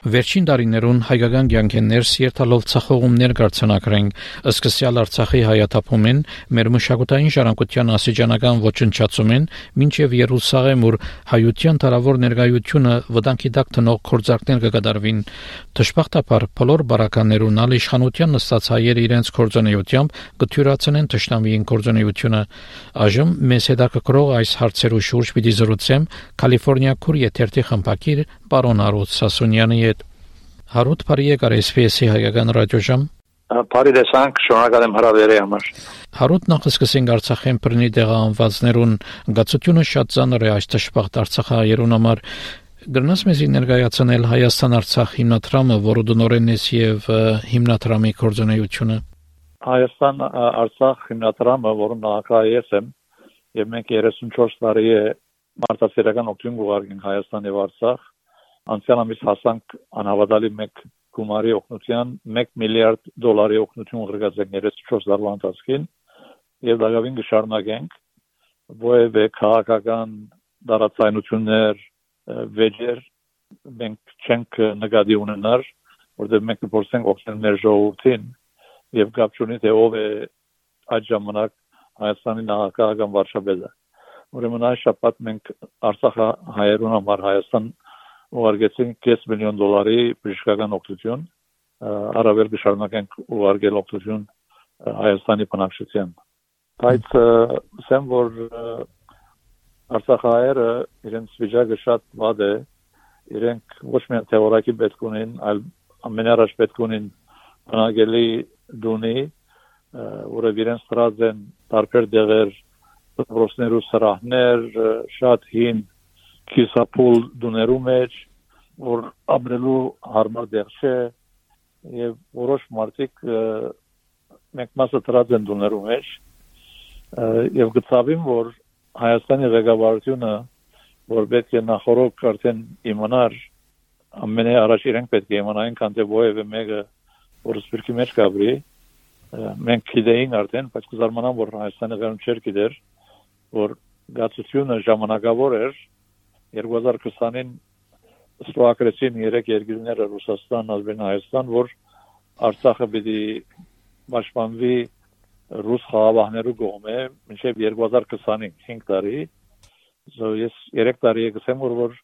Վերջին տարիներուն հայկական ցանկեններ սիրտալով ցախողումներ կրցանակրենք սկսյալ Արցախի հայաթափումեն մեր մշակութային ժառանգության ասիջանական ոչնչացումեն մինչև Երուսաղեմ ուր հայության տարավոր ներկայությունը վտանգի դակ տնող կորձակներ կկատարվին դժբախտաբար բոլոր բարականներուն ալ իշխանության նստած հայերը իրենց կորձոնեությամբ կթյուրացնեն ճշտամիին կորձոնեությունը այժմ մեզ հետաքրքրող այս հարցերու շուրջ պիտի զրուցեմ Կալիֆոռնիա քուր եթերթի խմբակիր պարոն Արոց Սասունյանի Հարութ բարի եկար SPS-ի հայկական ռադիոժամ։ Բարի դեսանք, շնորհակալ եմ հրավերի համար։ Հարութ նախ սկսենք Արցախեն բռնի տեղահանվածներուն գացությունը շատ ծանր է այս տշպախտ Արցախայերուն համար։ Գրնաս մեզ ներկայացնել Հայաստան-Արցախ հիմնադրամը, որը դնորեն է եւ հիմնադրամի կորձոնեությունը։ Հայաստան-Արցախ հիմնադրամը, որը նախագահ եմ, եւ մենք 34 տարի է մարդասիրական օգտին ուղարկենք Հայաստան եւ Արցախ անցյալ ամիս հասանք անհավատալի 1 գումարի օգնության 1 միլիարդ դոլարի օգնություն ուղղված 34 տարվա ընթացքին եւ դակավին կշարունակենք ովեւէ քաղաքական դարացայնություններ վեճեր մենք չենք նկատի ունենալ որովհետեւ մենք կփորձենք օգնել մեր ժողովրդին եւ կապ չունի թե ով է այդ ժամանակ Հայաստանի նախագահական վարչապետը ուրեմն այս շաբաթ մենք Արցախ հայերուն համար Հայաստան ուղարկեցին 5 միլիոն դոլարի բժշկական օգնություն առավել կշարունակենք ուղարկել օգնություն Հայաստանի բնակչության բայց ասեմ որ Արցախայերը իրենց վիճակը շատ վատ է իրենք ոչ միայն թեորակի պետք ունեն այլ ամենառաջ պետք ունեն բնակելի դունի որը իրենց դրած են տարբեր դեղեր դպրոցներու սրահներ շատ հին քիսապուլ դուներու մեջ որ ապրելու հարմար դեղ չէ եւ որոշ մարդիկ մենք մասը դրած են դուներու մեջ եւ գծավին որ Հայաստանի ղեկավարությունը որ պետք է նախորդ արդեն իմանար ամենը առաջ իրենք պետք է իմանային քան թե ովևէ մեկը որ սպիրկի մեջ կաբրի մենք գիտեինք արդեն բայց կզարմանամ որ Հայաստանը գարուն չէր գիտեր որ գացությունը ժամանակավոր էր 2020-ին ստուակրեցին երեք երկրները Ռուսաստան, Ազերբայջան, Հայաստան, որ Արցախը պիտի պաշտպանվի ռուս խաղաղներու կողմէ մինչև 2025 տարի։ So ես 3 տարի եկսեմ որ որ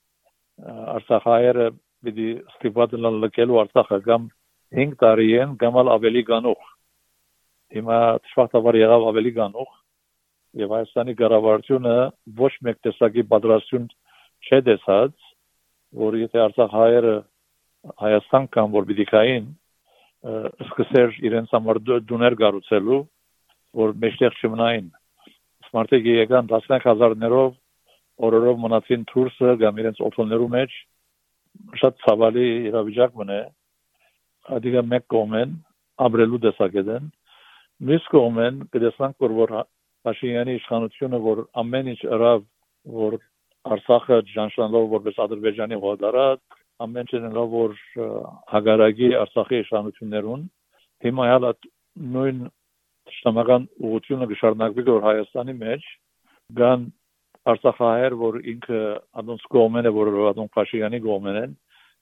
Արցախայերը պիտի ստիպված լքելու Արցախը կամ 5 տարի են կամ ավելի գանող։ Հիմա շփաթավար եղավ ավելի գանող եւ Հայաստանի կառավարությունը ոչ մեկ տեսակի պատրաստություն չէ դեսած, որ եթե Արցախ հայերը Հայաստան կամ որ պիտի կային սկսեր իրենց համար դուներ գառուցելու, որ մեջտեղ չմնային։ Սմարտեգի եկան 10000-ներով օրորով մնացին թուրսը կամ իրենց օթոններու մեջ շատ ցավալի իրավիճակ մնե adiga մեկ կողմեն ապրելու դեսակետեն մյուս կողմեն կդեսնանք որ որ Փաշինյանի իշխանությունը որ ամեն ինչ ըրավ որ Արցախը ճանաչելով որպես Ադրբեջանի հողատարած, ամեն չնելով որ հագարագի Արցախի իշխանություններուն հիմա հələ նույն շտամական ուղղությունը կշարունակվի որ Հայաստանի մեջ կան Արցախահայեր, որ ինքը անոնց կողմեն է, որ անոնց Փաշինյանի կողմեն են,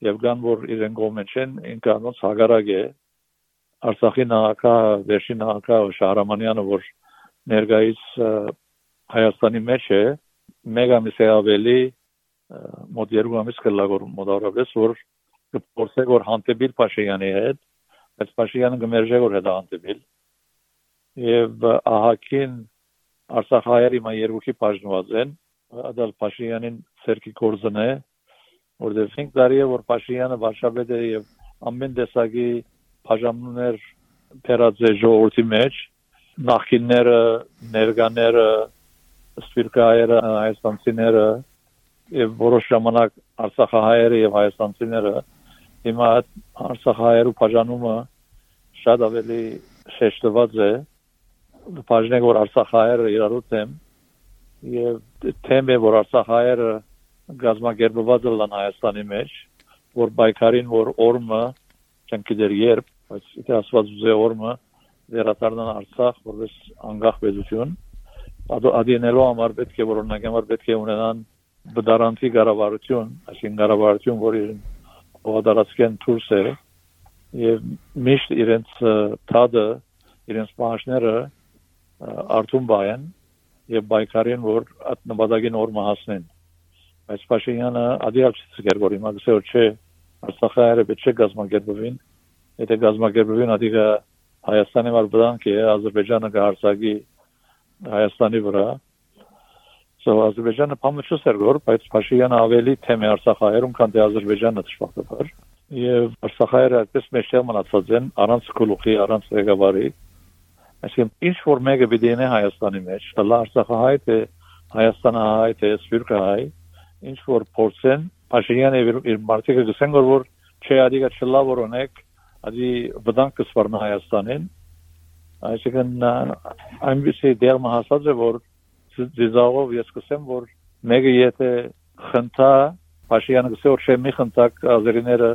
եւ կան որ իրեն կողմեն չեն, ինքը անոնց հագարագ է Արցախի նախագահ, վերջին նախագահ Շահրամանյանը, որ ներկայիս Հայաստանի մեջ է, մեկ ամիս է ավելի մոտ երկու ամիս կլագոր մոտավորապես որ կփորձեք որ հանդիպիլ Փաշինյանի հետ բայց Փաշինյանը կմերժե որ հետա հանդիպիլ եւ ահակին Արցախայերի մա երկուքի բաժնված են ադալ Փաշինյանին ցերկի կորզն է որտեղ 5 տարի է որ Փաշինյանը վարշավետ է եւ ամեն տեսակի բաժանումներ փերած է ժողովրդի մեջ նախինները ներկաները սպիրկայերը հայաստանցիները եւ որոշ ժամանակ արցախահայերը եւ հայաստանցիները հիմա արցախահայերու բաժանումը շատ ավելի շեշտված է բաժնեք որ արցախահայերը իրարուց են եւ թեմը որ արցախահայերը գազམ་ակերպված են Հայաստանի մեջ որ բայկարին որ օրմը չենք դեր երբ բայց դա ասված ուզե օրմը վերադառնան Արցախ որպես անկախ պետություն ադինելով համար պետք է որոնակ համար պետք է ունենան բդարանցի կառավարություն, այսինքն կառավարություն, որի օդարացկեն դուրս է եւ միշտ իրենց թադը, իրենց պահանջները արթուն բայեն եւ բայկարին որ այդ նպատակին օրը հասնեն բայց Փաշինյանը ադիալ չցկեր որ հիմա գսե որ չէ Արցախը պետք է գազམ་ակերպվին եթե գազམ་ակերպվին ադիգա Հայաստանի վար բլանկ է Ադրբեջանը կհարցակի Հայաստանի վրա So Ադրբեջանը փամուշս էր որ բայց Փաշինյանը ավելի թեմ է Արցախայերում քան թե Ադրբեջանը դժբախտաբար եւ Արցախայերը այդպես մեջտեղ մնացած են առանց գլուխի առանց ղեկավարի այսինքն ինչ որ մեկը պիտի ինե Հայաստանի մեջ լա Արցախահայ թե Հայաստանահայ թե Սփյուռքահայ ինչ որ փորձեն Փաշինյանը իր մարտիկը գսեն որ չէ ադիգա չլա որ ունեք ադի վտանգ կսվառնա Հայաստանին այսինքն այնպեսի դեր մահասած է որ դիզաղով ես կսեմ որ մեկը եթե խնդա Փաշինյանը գսե որ չէ մի խնդակ ազերիները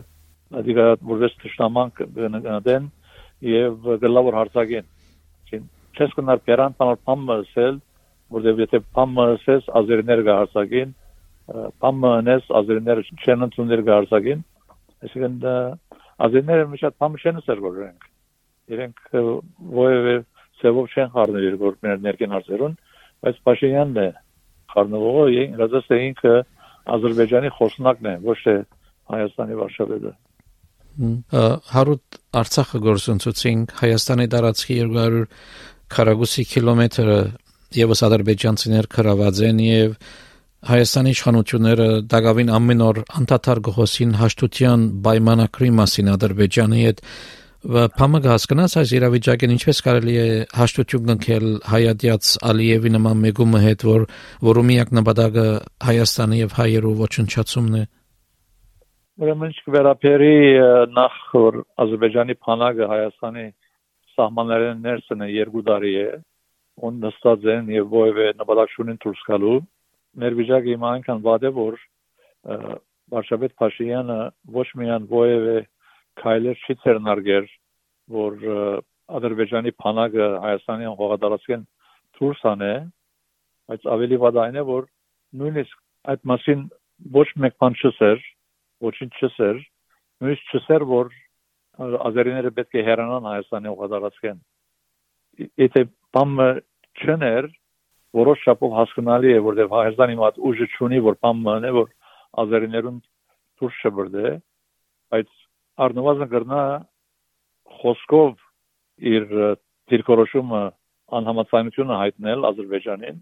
ադիգա որպես ճշտաման կգնադեն եւ գլավոր հարցակեն չես կնար պերան տանալ փամը սել որտեւ եթե փամը սես ազերիները կհարցակեն փամնես ազերիները չեն ընդունել գարզագին այսինքն ազերիները մի շատ փամը չեն սերգորենք իրենք ովևէ ծևով չեն խառնել որ ներքին հարցերուն բայց Փաշինյանն է խառնողը ինքնազգ է ինքը Ադրբեջանի խոսնակն է ոչ թե Հայաստանի վարշավեդը հարուտ Արցախը գործընծուցին Հայաստանի տարածքի 200 քառակուսի կիլոմետրը եւս ադրբեջանցիներ քրաված են եւ Հայաստանի իշխանությունները դակավին ամեն օր անդադար գոհոսին հաշտության պայմանակրի մասին Ադրբեջանի հետ Փամը հասկանաս այս իրավիճակին ինչպես կարելի է հաշտություն կնքել հայատյաց Ալիևի նման մեգումը հետ որ որու միակ նպատակը Հայաստանի եւ հայերու ոչնչացումն է Ուրեմն չկվերապերի նախ որ Ադրբեջանի փանակը Հայաստանի սահմաններեն ներսն է երկու տարի է on նստած են եւ ովևէ նպատակ շունին դուրս գալու մեր վիճակը հիմա այնքան վատ է որ Վարշավետ Փաշինյանը ոչ միայն ովևէ քայլեր չի ցերնարգեր որ Ադրբեջանի փանակը Հայաստանի հողադարձեն դուրս անե բայց ավելի վատ այն է որ նույնիսկ այդ մասին ոչ մեկ բան չսեր ոչինչ չսեր նույնիսկ չսեր որ ազերիները պետք է հեռանան Հայաստանի հողադարձեն եթե բամը չներ որոշ չափով հասկանալի է որտեղ Հայաստանի մոտ ուժը չունի որ բան մնե որ ազերիներուն դուրս չբրդե բայց առնվազն գրնա խոսքով իր դիրքորոշումը անհամաձայնությունը հայտնել Ադրբեջանին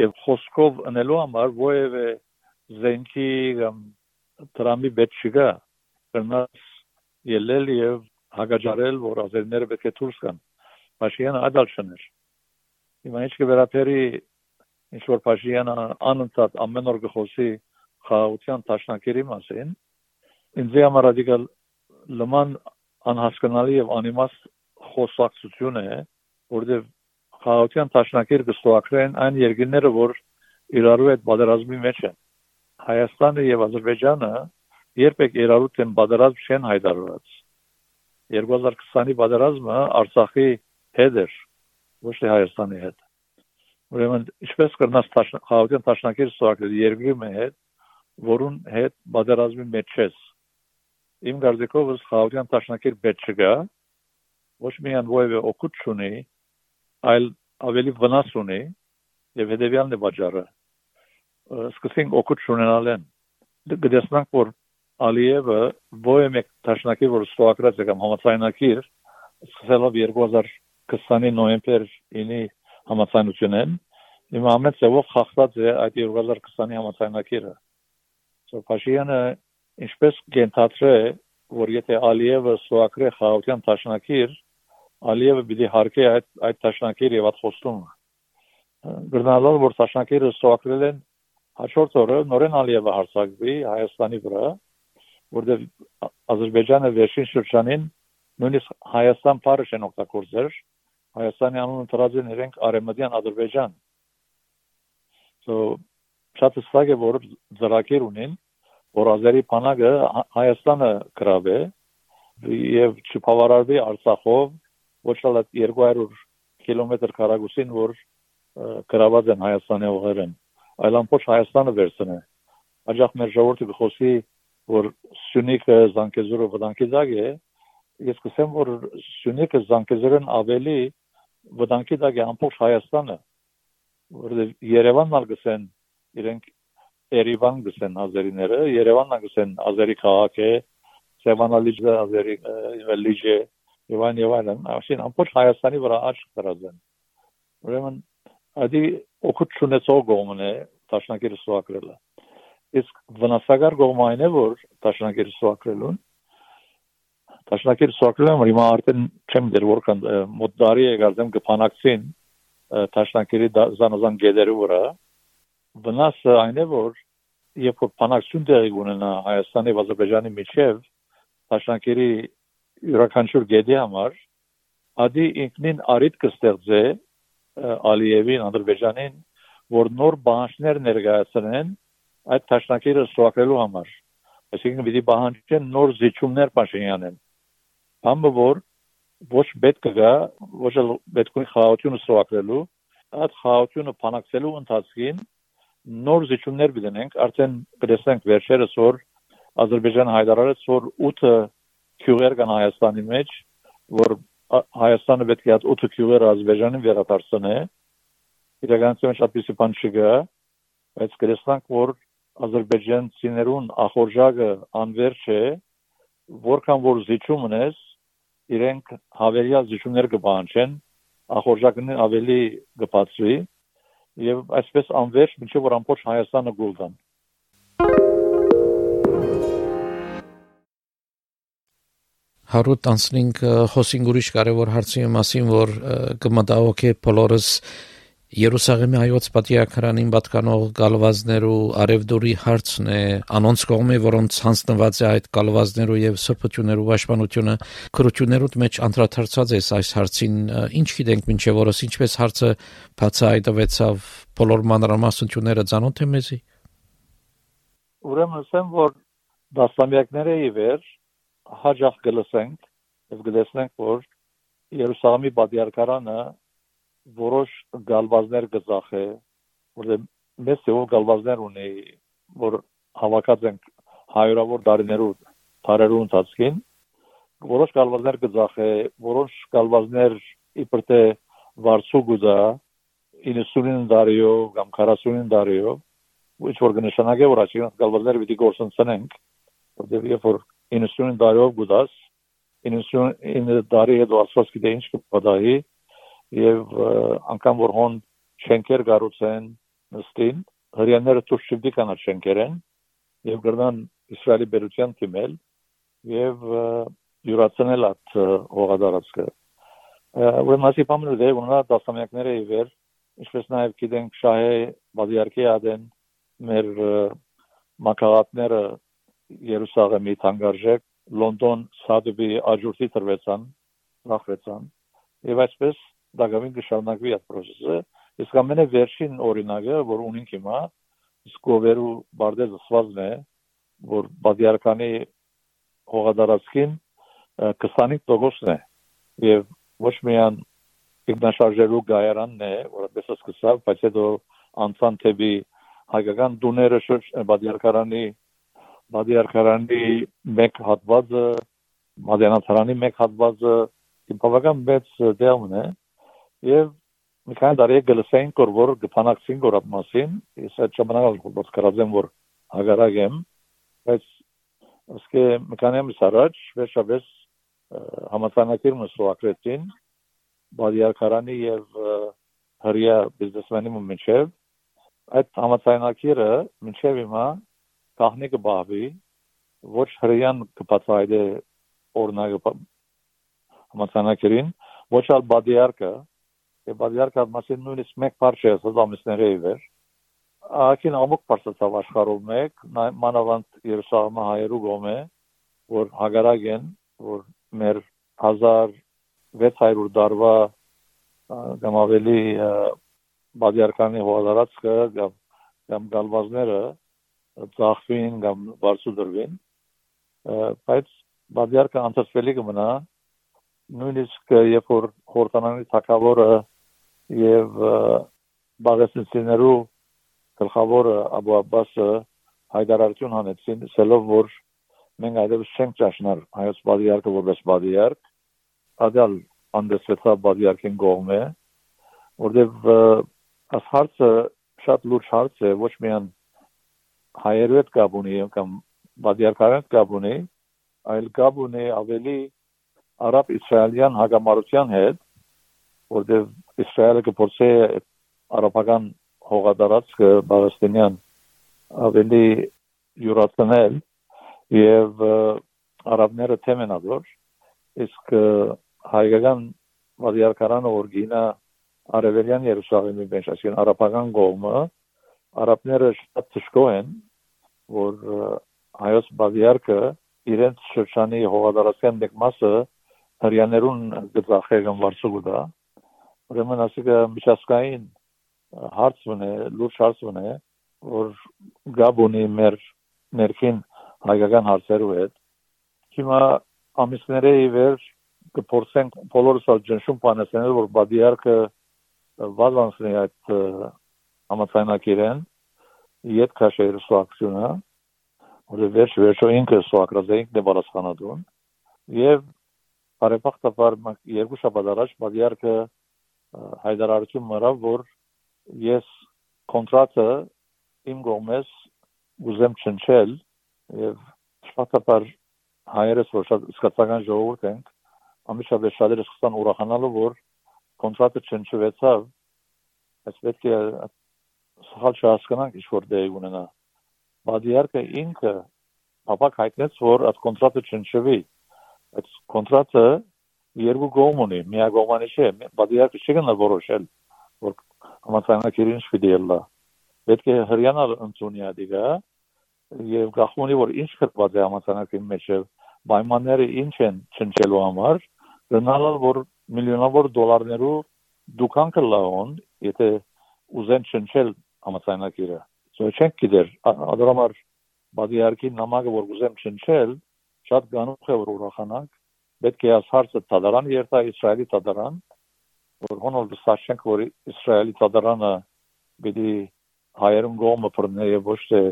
եւ խոսքով անելու համար ովևէ զենքի կամ տրամի պետք չկա գրնաս ելել եւ հագաջարել որ ազերիները պետք է դուրս գան Փաշինյանը ադալ չներ Հիմա ինչ կվերապերի ինչ որ Փաշինյանը անընդհատ ամեն օր գխոսի խաղաղության տաշնակերի մասին, ինձ համար ռադիկալ լման անհասկանալի եւ անիմաս խոսակցություն է, որտեղ խաղաղության ճաշնակեր կստոակրեն այն երկրները, որ իրարու հետ բادرազմի մեջ են։ Հայաստանը եւ Ադրբեջանը երբեք իրարու դեմ բادرազմ չեն հայտարարած։ 2020-ի բادرազմը Արցախի հետ էր, ոչ թե Հայաստանի հետ։ Ուրեմն, ինչպես կրնաս խաղաղության ճաշնակեր ստոակրել երկրի հետ, որուն հետ բادرազմի մեջ չես Իմ գարձիկով խաղաղության տաշնակիր պետք չկա, ոչ միայն ովևէ օգուտ չունի, այլ ավելի վնաս ունի եւ հետեւյալն է վաճառը։ Սկսենք օգուտ չունենալեն։ Գտեսնանք որ Ալիևը ովևէ մեկ տաշնակիր որ ստորագրած է կամ համացայնակիր սկսելով 2000 20-ի նոյեմբեր 9-ի համացանությունեն իմ ամեն ծավալ խախտած է այդ 2020-ի համացանակիրը Սոփաշյանը ինչպես կենթացրե որ եթե Ալիևը սոակրե խաղաղության տաշնակիր Ալիևը պիտի հարկե այդ այդ տաշնակիր եւ այդ խոստումը գրնալով որ տաշնակիրը սոակրել են հաջորդ օրը նորեն Ալիևը հարցակվի Հայաստանի վրա որտեղ Ադրբեջանը վերջին շրջանին նույնիսկ Հայաստան բարը չեն օգտագործել Հայաստանի անունը դրած են իրենք Արեմդյան Ադրբեջան։ So շատ հստակ է որ ծրագիր ունեն որ ազերի բանակը Հայաստանը գրավե եւ չփավարարվի Արցախով ոչ էլ 200 կիլոմետր քառակուսին որ գրաված են Հայաստանի ուղերեն այլ ամբողջ Հայաստանը վերցնե աջախ մեր ժողովուրդը գխոսի որ Սյունիքը Զանգեզուրը վտանգի դակ է ես կսեմ որ Սյունիքը Զանգեզուրն ավելի վտանգի դակ է ամբողջ Հայաստանը որովհետև Երևանն ալ գսեն իրենք Երևան գսեն ազերիները Երևանն գսեն ազերի քաղաք է Սևանալիջը ազերի լիջը եւ այլն այսին ամբողջ Հայաստանի վրա աճ դրած են ուրեմն ադի օգուտ ունեցող գոմն է տաշնակիրը սուակրելը իսկ վնասակար գոմը այն է որ տաշնակիրը սուակրելուն տաշնակիրը սուակրելը հիմա արդեն չեմ դեր որքան մոտ դարի է գազեմ կփանակցին տաշնակիրի զանազան գեդերի վրա վնասը այն է որ երբ որ փանակցություն տեղի ունենա Հայաստանի եւ Ադրբեջանի միջև տաշնակիրի յուրաքանչյուր գեդի համար ադի ինքնին արիտ կստեղծե Ալիևին, Ադրբեջանին, որ նոր բանջներ ներկայացնեն այդ տաշնակիրը սուակելու համար։ Այսինքն պիտի բանջեն նոր զիջումներ Փաշինյանեն։ Համը որ ոչ պետք է ոչ պետք է խաղաղությունը սուակելու, այդ խաղաղությունը փանակցելու ընթացքին նոր զիջումներ բիդենենք, արդեն կտեսնենք վերջերս որ Ադրբեջանը հայտարարեց որ 8 քյուղեր կան Հայաստանի մեջ, որ Հայաստանը պետք է այդ 8 քյուղերը Ադրբեջանին վերադարձնե։ Իրականություն շատ պիսի բան չկա, բայց կրեսնանք որ Ադրբեջանցիներուն ախորժակը անverջ է, որքան որ զիջում ունես, իրենք հավելյալ զիջումներ կբանջեն, ախորժակն ավելի կբացվի եւ այսպես անverջ մինչեւ որ ամբողջ Հայաստանը գուլդան։ Հարուտ անցնենք խոսենք ուրիշ կարևոր հարցի մասին, որ կմտահոգե բոլորս Երուսաղեմի հայոց պատիական պատկանող գալվազներու արևդորի հարցն է. Անոնց կողմի, որոնց ցանցնված է այդ գալվազներու եւ սփոթյուներու պաշտպանությունը քրություներուտ մեջ անդրադարձած է այս հարցին ինչ գիտենք ոչ որս ինչպես հարցը բացահայտվեցավ բոլոր մանրամասնությունները ցանոթ է մեզի Ուրեմն ասեմ որ դասամյակները ի վեր հաջող գլսենք եւ գտեսնենք որ Երուսաղեմի պատիարքարանը որոշ գալվազներ գծախ է որտեղ մեծ թվով գալվազներ ունի որ հավաքած են հայրավոր դարիներու տարերու ընթացքին որոշ գալվազներ գծախ է որոշ գալվազներ իբր թե վարսու գուզա 90-ին դարիո կամ 40-ին դարիո which որ կնշանակե որ այսինքն գալվազները պիտի գործընծնենք որտեղ երբ որ 90 տարով գուտաս 99 տարի հետ ասված գիտե ինչ կպատահի եւ անգամ որ հոն շենքեր գառուցեն նստին հрьяները ցույց չդի կանալ շենքերեն եւ գրնան իսրայելի բերության թիմել եւ յուրացնել այդ հողադարածքը ուրեմն ասի պամնու դե ունա դասամյակները իվեր ինչպես նաեւ գիտենք շահե բազիարքի ադեն մեր մակալատները Երուսաղեմի թանգարժեք Լոնդոն սադուբի աջուրտի տրվեցան նախվեցան եւ այսպես դակավին կշարունակվի այդ process-ը իսկ ամենը վերջին օրինակը որ ունենք հիմա սկովերու բարդեզ սվազն է որ բադիարքանի հողադարածքին 25%-ն է եւ ոչ միայն ինքնաշարժելու գայարանն է որը դες սկսավ բայց հետո անցան թեպի հայկական դուները շուրջ բադիարքարանի բադիարքարանի մեկ հատվածը մադենաթարանի մեկ հատվածը բավական մեծ դերն է եւ մի քանի տարի գլսեն կոր որ գփանակցին գորապ մասին, ես այդ ժամանակ որ կարծեմ որ հագարակ եմ, բայց ըսկե մի քանի ամիս առաջ վերջապես համացանակիր մսուակրեցին Մադիարքարանի եւ հրյա բիզնեսմենի միջև այդ համացանակիրը միջև հիմա կահնի կբահվի ոչ հրյան կբացահայտե օրինակը համացանակերին ոչ ալ բադիարկը եւ բادرական մասին նույնիսկ մեկ բարձր է ամիսների վեր ակին ամոք բարձրացավ աշխարհում մեկ մանավանդ Երուսաղեմի հայերու գոմե որ հագարագեն որ մեր 1600 դարվա կամ ավելի բادرականի հողարածքը կամ կամ գալվածները ծախվին կամ բարձրդրվին բայց բادرական անցածվելի կմնա նույնիսկ երբ որ խորտանանի թակավորը եւ բաղեսիներու գլխավորը Աբու Աբբասը հայտարարություն հանեցին, ասելով որ մենք այդպես չենք ճաշնար հայոց բադիարքը որպես բադիարք, ադալ անդեսվեցա բադիարքին գողմե, որտեվ աս հարցը շատ լուրջ հարց է, ոչ միայն հայերու հետ կապ ունի կամ բադիարքարան կապ ունի, այլ կապ ունի ավելի արաբ իսրայելյան հագամարության հետ որտեղ Իսրայելը կփորձի արաբական հողադարածքը Պալեստինյան ավելի յուրացնել եւ արաբները թեմենավոր իսկ հայկական վարիարքարանը օրգինա արևելյան Երուսաղեմի մեջ այսինքն արաբական գողմը արաբները շատ ճշգոհ են որ հայոց բավիարքը իրենց շրջանի հողադարածքյան մեկ մասը հрьяաներուն գծախեղն վարսուգ դա ուրեմն ասիկա միջազգային հարց ունե լուրջ հարց ունե որ գաբ ունի մեր ներքին հայկական հարցերու հետ հիմա ամիսների վեր կփորձենք բոլորս ալ ջնշում բանասնել որ բադիարքը վազանցնի այդ համացանակիրեն իդ քաշեր սուակցունա որ վերջ վերջո ինքը է բարասխանատուն եւ բարեբախտաբար երկու շաբաթ առաջ բադիարքը հայտարարություն մրավ որ ես կոնտրակտը իմ կողմես ուզեմ չնչել եւ շփաթապար հայերս որ շատ սկացական ժողովուրդ ենք ամիշաբեշ շատերը սկսան ուրախանալու որ կոնտրակտը չնչվեցավ այս պետք է սխալ չհասկանանք ինչ որ դեպի ունենա բադիարկը ինքը ապակ հայտնեց որ այդ կոնտրակտը չնչվի այդ կոնտրակտը երկու կողմ ունի, միակողմանի չէ, բادرյակը չի գնալ որոշել, որ համացանակերին ինչ պիտի ելնա։ Պետք է հրյանալ ընդունի ադիգա եւ գախմունի որ ինչ կրված է համացանակի մեջ պայմանները ինչ են չնչելու համար, գնալը որ միլիոնավոր դոլարներով դուքան կլաոն, եթե ուզեն չնչել համացանակիրը։ Սա չենք գիտեր, ադրամար բادرյակի նամակը որ ուզեմ չնչել, շատ գանուխ է որ ուրախանանք պետք է աս հարցը տադարան երթա իսրայելի տադարան որ հոնոր դասաշենք որ իսրայելի տադարանը բիդի հայերուն գոմը բռնե եւ ոչ թե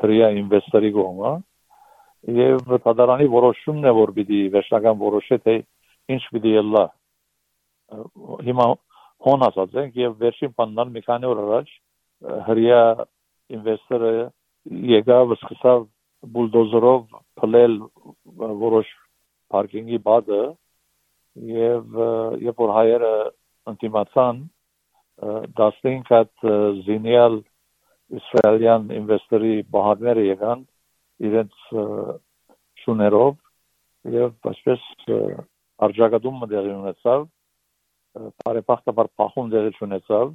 հրիա ինվեստորի գոմը եւ տադարանի որոշումն է որ պիտի վերջնական որոշե թե ինչ պիտի ելա հիմա հոն ասած ենք եւ վերջին բաննան մի քանի օր առաջ հրիա ինվեստորը եկավ սկսավ բուլդոզերով փլել որոշ պարկինգի բադը եւ երբ որ հայերը ընդդիմացան 15 հատ զինյալ իսրայելյան ինվեստորի բահարները եկան իրենց շուներով եւ այսպես արժակադումը դեղի ունեցավ բարեփոխտաբար փախում դեղի ունեցավ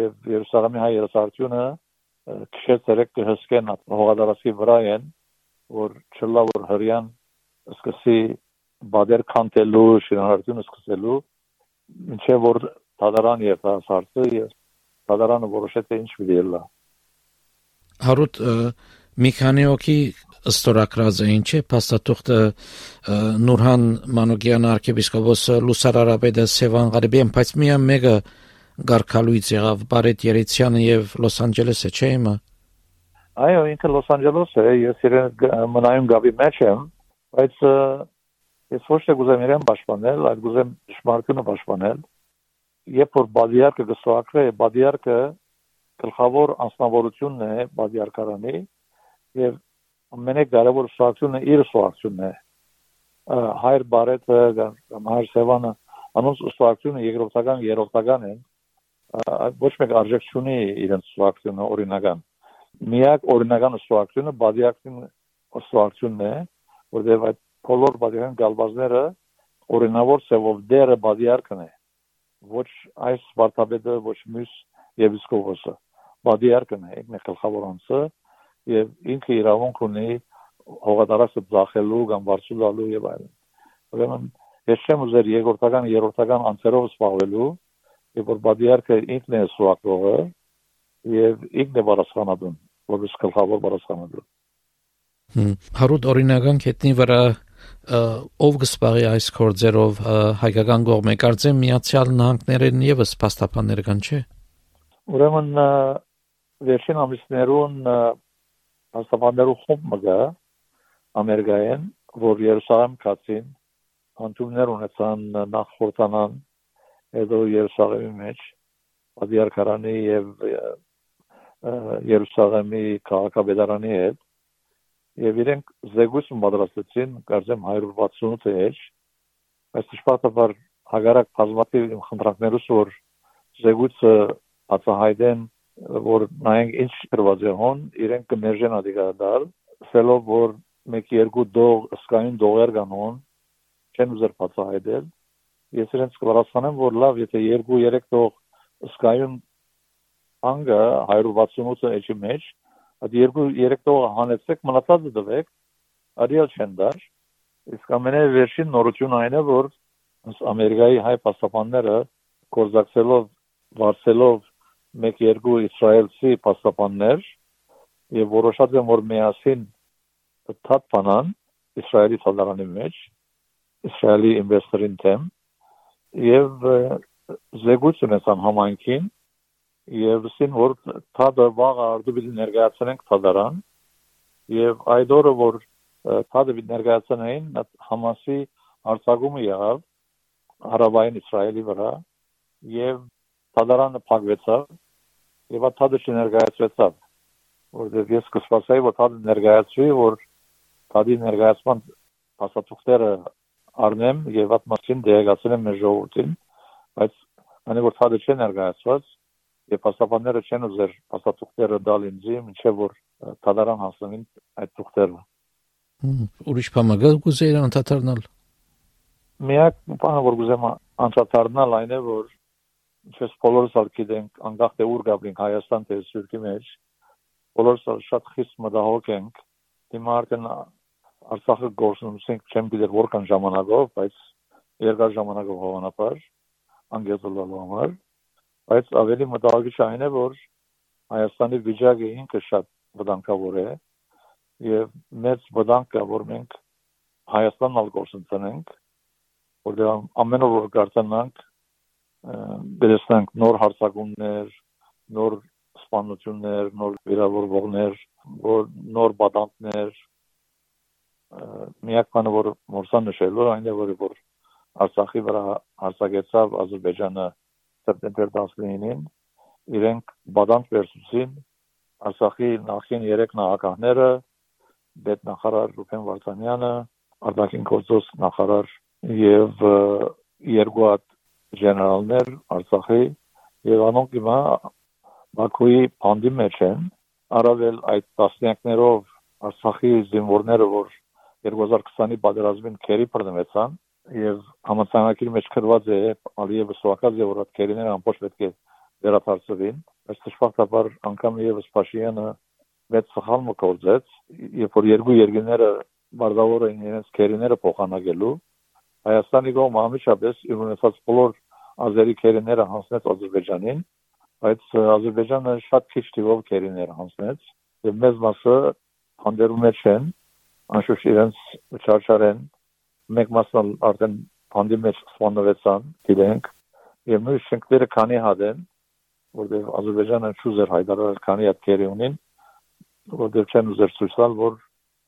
եւ Երուսաղեմի հայ երեսարտյունը քշեց երեք հսկեն հողադարացի վրա են որ չլա որ հрьян սկսի բադեր քանտելու, շինարարությունը սկսելու, ինչեւ որ դադարան եւ հարցը եւ դադարանը որոշեց ինչ պիտի լա։ Հարուտ մի քանի օքի ստորակրած էին, չէ՞, փաստաթուղթը Նուրհան Մանուկյան arczepiskopos Լուսարարապետը Սևան Ղարիբյան, բայց միան մեկը Գարքալույց եղավ Բարետ Երիցյանը եւ Լոս Անջելեսը, չէ՞ իմը։ Այո, ինքը Լոս Անջելես է, ես իրեն մնայում գավի մեջ եմ։ Բայց ես ոչ թե գուզեմ իրեն պաշտպանել, այլ գուզեմ շմարկունը պաշտպանել։ Երբ որ բադիարկը գսոակրե, բադիարկը գլխավոր անձնավորությունն է բադիարկարանի եւ ամենեք կարևոր շարքունը իր շարքունն է։ Հայր բարետը կամ հայր Սևանը անոնց շարքունը երկրորդական երրորդական են։ Ոչ մեկ արժեք չունի իրենց շարքունը օրինական։ Միակ օրինական շարքունը բադիարկին շարքունն է, որտեղ այդ բոլոր բաժան գալվածները օրինավոր ծավալ դերը բադիարքն է ոչ այս վարտաբեդը ոչ մյուս եպիսկոպոսը բադիարքն է ինքն է գլխավորանցը եւ ինքը իրավունք ունի հողատարածը ծախելու կամ վարձուլալու եւ այլն ուրեմն ես չեմ ուզեր երկրորդական երրորդական անցերով զբաղվելու եւ որ բադիարքը ինքն է սուակողը եւ ինքն է բարասխանատուն որպես գլխավոր բարասխանատուն հարուտ օրինական կետնի վրա ով գսպարի այս կորձերով հայկական կողմը կարծեմ միացյալ նահանգներեն եւս փաստաբաններ կան չէ ուրեմն վերջին ամիսներուն փաստաբաններու խումբ մգա ամերիկայեն որ Երուսաղեմ կացին հանդումներ ունեցան նախորդանան հետո Երուսաղեմի մեջ Ադիարքարանի եւ Երուսաղեմի քաղաքապետարանի հետ եւ իրենք զեկույց պատրաստեցին կարծեմ 168 էջ բայց դժբախտաբար հագարակ բազմաթիվ խնդրանքներուս որ զեկույցը ածահայտեն որ նայենք ինչ գրված է հոն իրենք կներժեն ադիգադար սելով որ մեկ երկու դող սկային դողեր կանոն չեն ուզեր բացահայտել ես իրենց կվարացանեմ որ լավ եթե երկու երեք դող սկայուն անգը 168 էջի մեջ այդ երկու երեք տողը հանեցեք մնացածը դվեք արիալ չեն դար իսկ ամենը վերջին նորություն այն է որ ամերիկայի հայ պաստապանները կորզակցելով վարձելով մեկ երկու իսրայելցի պաստապաններ եւ որոշած են որ միասին թաթ բանան իսրայելի ցալարանի մեջ իսրայելի ինվեստորին թեմ եւ զեկույց ունեցան համայնքին եւ ասին որ թադը վաղը արդու պիտի ներկայացնենք թադարան եւ այդ օրը որ թադը պիտի ներկայացնեին համասի արձակումը եղավ հարավային իսրայելի վրա եւ թադարանը փակվեցավ եւ թադը չներկայացվեցավ որովհետեւ ես կսպասեի որ թադը ներկայացվի որ թադի ներկայացման փաստաթուղթերը առնեմ եւ այդ մասին դերակացնեմ մեր ժողովրդին բայց անի որ թադը չներկայացված եւ փաստաբանները չեն ուզեր փաստաթուղթերը դալ ինձի, ինչեւ որ թադարան հասնեն այդ թուղթերը։ Ուրիշ բան մը գուզեիր անդադարնալ։ Միակ բանը որ գուզեմ անդադարնալ այն է որ ինչպես բոլորս ալ գիտենք անկախ թե ուր գաբրինք Հայաստան թե Սյուրքի մեջ բոլորս շատ խիստ մտահոգ ենք հիմա արդեն Արցախը գործունեություն չեմ գիտեր որքան ժամանակով բայց երկար ժամանակով հավանաբար անգեզոլալու համար բայց ավելի մտահոգիչ այն է որ Հայաստանի վիճակը ինքը շատ վտանգավոր է եւ մեծ վտանգ կա որ մենք Հայաստանն ալ գործընծնենք որտեղ ամեն օր գարտանանք դերեսնանք նոր հարցակումներ նոր սպանություններ նոր վիրավորվողներ որ նոր բադանտներ միակ բանը որ մորսան նշելու այն է որ որ Արցախի վրա հարցակեցավ Ադրբեջանը սեպտեմբեր 19-ին իրենք բադանք վերցուցին Արցախի նախին 3 նախագահները պետնախարար Ռուբեն Վարդանյանը, արտաքին գործոս նախարար եւ երկու հատ գեներալներ Արցախի եւ անոնք հիմա Բաքուի բանդի մեջ են առավել այդ տասնյակներով Արցախի զինվորները որ 2020-ի պատերազմին քերի բռնվեցան եւ համացանակի մեջ գրված է Ալիևը սովակած է որ այդ քերիները ամբողջ պետք է վերապարծվին բայց դժբախտաբար անգամ եւս Փաշինյանը մեծ սխալ մկործեց երբ որ երկու երկիները բարձավոր էին իրենց քերիները փոխանակելու Հայաստանի կողմը ամիջապես իր ունեցած բոլոր ազերի քերիները հանձնեց Ադրբեջանին բայց Ադրբեջանը շատ քիչ թիվով քերիներ հանձնեց եւ մեծ մասը հանդերում չեն անշուշտ իրենց չարչարեն մեկ մասն արդեն բանդի մեջ սպանվեցան, գիտենք, եւ նույն շենքերը քանի հատ են, որտեղ Ադրբեջանը շուզեր հայտարարել քանի հատ քերի ունին, որտեղ չեն ուզեր ցույց տալ, որ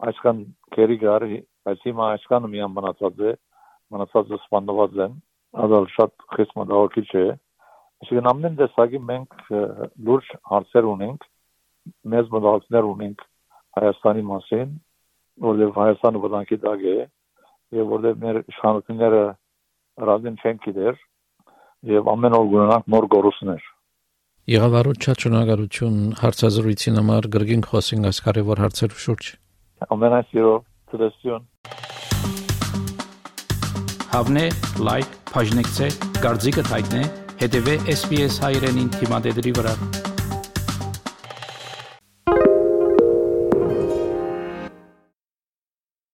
այսքան քերի գար, բայց հիմա այսքանը միան մնացած է, մնացածը սպանված են, ադալ շատ խիստ մտահոգիչ է։ Այսինքն ամեն տեսակի մենք լուրջ հարցեր ունենք, մեծ մտահոգներ ունենք Հայաստանի մասին, որտեղ Հայաստանը վտանգի տակ է, եւ որտեղ մեր իշխանությունները ռազին չեն գիտեր եւ ամեն օր գունանանք նոր գորուսներ Եղավարուց շատ շնորհակալություն հարցազրույցին համար գրգին խոսենք այս կարևոր հարցերու շուրջ ամենայն սիրով ծրեսյուն Հավնե լայք բաժնեկցե դարձիկը թայտնե հետեւե SPS հայրենին թիմադեդի վրա